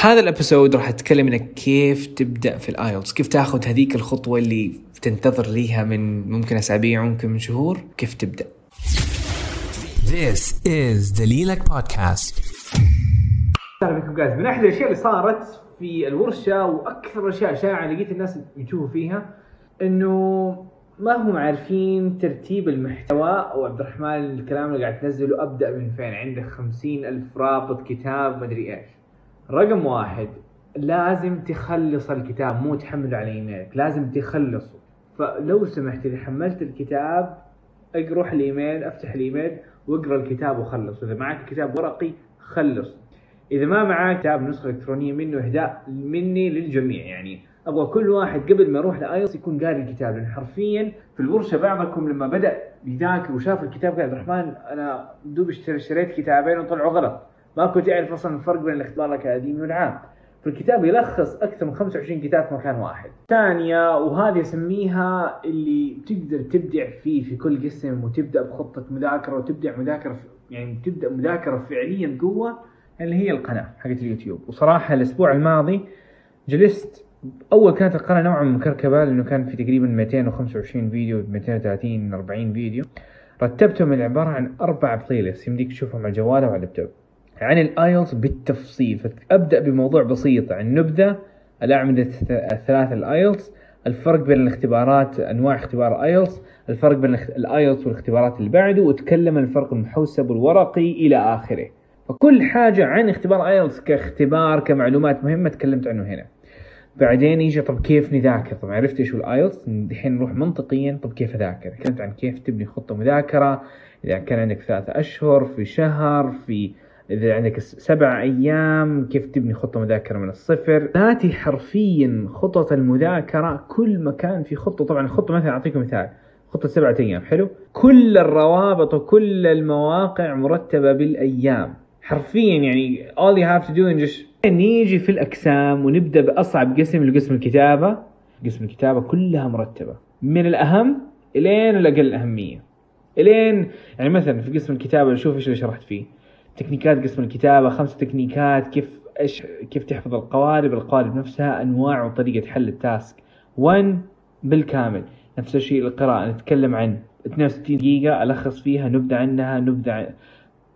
هذا ال episode راح أتكلم انك كيف تبدأ في ال IELTS؟ كيف تاخذ هذيك الخطوة اللي تنتظر ليها من ممكن أسابيع ممكن من شهور؟ كيف تبدأ؟ This is دليلك بودكاست أهلا بكم guys من أحد الأشياء اللي صارت في الورشة وأكثر الاشياء شائعة لقيت الناس يشوفوا فيها إنه ما هم عارفين ترتيب المحتوى. أو عبد الرحمن الكلام اللي قاعد تنزله أبدأ من فين؟ عندك خمسين ألف رابط كتاب مدري إيش. رقم واحد لازم تخلص الكتاب مو تحمله على إيميلك لازم تخلصه. فلو سمحت إذا حملت الكتاب أروح الإيميل أفتح الإيميل واقرأ الكتاب وخلص إذا معك كتاب ورقي خلص. إذا ما معك كتاب نسخة إلكترونية منه إهداء مني للجميع. يعني أبغى كل واحد قبل ما يروح ل IELTS يكون قاري الكتاب. لأن حرفيا في الورشة بعضكم لما بدأ يذاكر وشاف الكتاب قال عبد الرحمن أنا دوب اشتري- اشتريت كتابين وطلعوا غلط. ما كنت اعرف أصلا الفرق بين الاختبار الاكاديمي والعام. فالكتاب يلخص أكثر من 25 كتاب في مكان واحد. ثانية وهذه أسميها اللي تقدر تبدع فيه في كل قسم وتبدأ بخطة مذاكرة وتبدا مذاكرة يعني تبدأ مذاكرة فعليا بقوة اللي هي القناة حقت اليوتيوب. وصراحة الأسبوع الماضي جلست أول كانت القناة نوعا ما مكركبة لأنه كان في تقريبا 225 فيديو 230 40 فيديو. رتبتهم عبارة عن أربع playlist يمديك تشوفهم على الجوال أو على اللابتوب. عن ال IELTS بالتفصيل. فأبدأ بموضوع بسيط. عن نبذه الأعمدة الث- الثلاثة ال IELTS الفرق بين الاختبارات أنواع اختبار IELTS الفرق بين ال IELTS والاختبارات اللي بعده واتكلم عن الفرق المحوسب والورقي إلى آخره. فكل حاجة عن اختبار IELTS كاختبار كمعلومات مهمة تكلمت عنه هنا. بعدين يجي طب كيف نذاكر؟ طب عرفت إيش هو ال IELTS؟ الحين نروح منطقيا. طب كيف أذاكر؟ تكلمت عن كيف تبني خطة مذاكرة. إذا كان عندك ثلاثة أشهر في شهر في إذا عندك سبع أيام كيف تبني خطة مذاكرة من الصفر؟ ذاتي حرفيا خطط المذاكرة كل مكان في خطة. طبعا الخطة مثلا اعطيكم مثال خطة سبعة أيام حلو؟ كل الروابط وكل المواقع مرتبة بالأيام. حرفيا يعني all you have to do is just نيجي في الأقسام ونبدأ بأصعب قسم اللي قسم الكتابة. قسم الكتابة كلها مرتبة من الأهم إلين الأقل أهمية. إلين يعني مثلا في قسم الكتابة شوف إيش اللي شرحت فيه. تكنيكات قسم الكتابة خمس تكنيكات كيف إيش كيف تحفظ القوالب القوالب نفسها أنواع وطريقة حل ال task. 1 بالكامل. نفس الشيء القراءة. نتكلم عن 62 دقيقة ألخص فيها نبذه عنها نبذه عن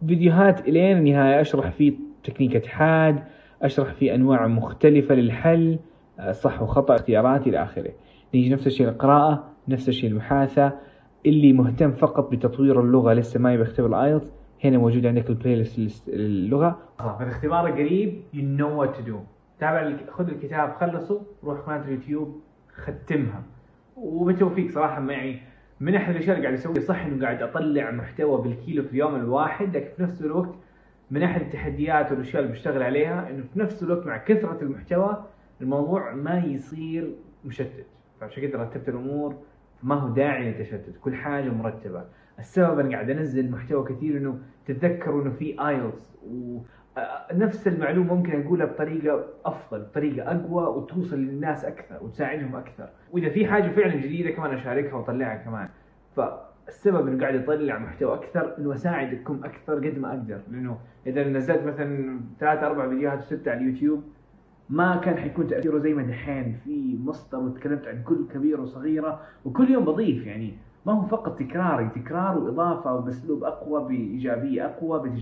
فيديوهات إلين النهاية. أشرح فيه تكنيك حاد أشرح فيه أنواع مختلفة للحل آه، صح وخطأ اختيارات إلى آخره. نيجي نفس الشيء القراءة نفس الشيء المحادثة. اللي مهتم فقط بتطوير اللغة لسه ما يبي يختبر ال IELTS هنا موجود عندك ال playlist اللغة في الاختبار القريب you know what to do. تابع خذ الكتاب خلصه روح قناه اليوتيوب ختمها. وبالتوفيق صراحة معي. من أحد الأشياء اللي قاعد أسوي صح إنه قاعد أطلع محتوى بالكيلو في اليوم الواحد لكن في نفس الوقت من أحد التحديات والأشياء اللي بشتغل عليها إنه في نفس الوقت مع كثرة المحتوى الموضوع ما يصير مشتت. فعشان كذا رتبت الأمور ما هو داعي للتشتت كل حاجة مرتبة. السبب أنا قاعد أنزل محتوى كثير إنه تتذكروا إنه في ايلتس ونفس المعلومة ممكن أقولها بطريقة أفضل بطريقة أقوى وتوصل للناس أكثر وتساعدهم أكثر. وإذا في حاجة فعلا جديدة كمان أشاركها وأطلعها كمان. فالسبب إنه قاعد أطلع محتوى أكثر إنه اساعدكم أكثر قد ما أقدر. لأنه إذا نزلت مثلا ثلاث أربع فيديوهات وستة على اليوتيوب ما كان حيكون تأثيره زي ما دحين في مصدر وتكلمت عن كل كبيره وصغيرة وكل يوم بضيف يعني. ما هو فقط تكراري تكرار وإضافة وبأسلوب أقوى بإيجابية أقوى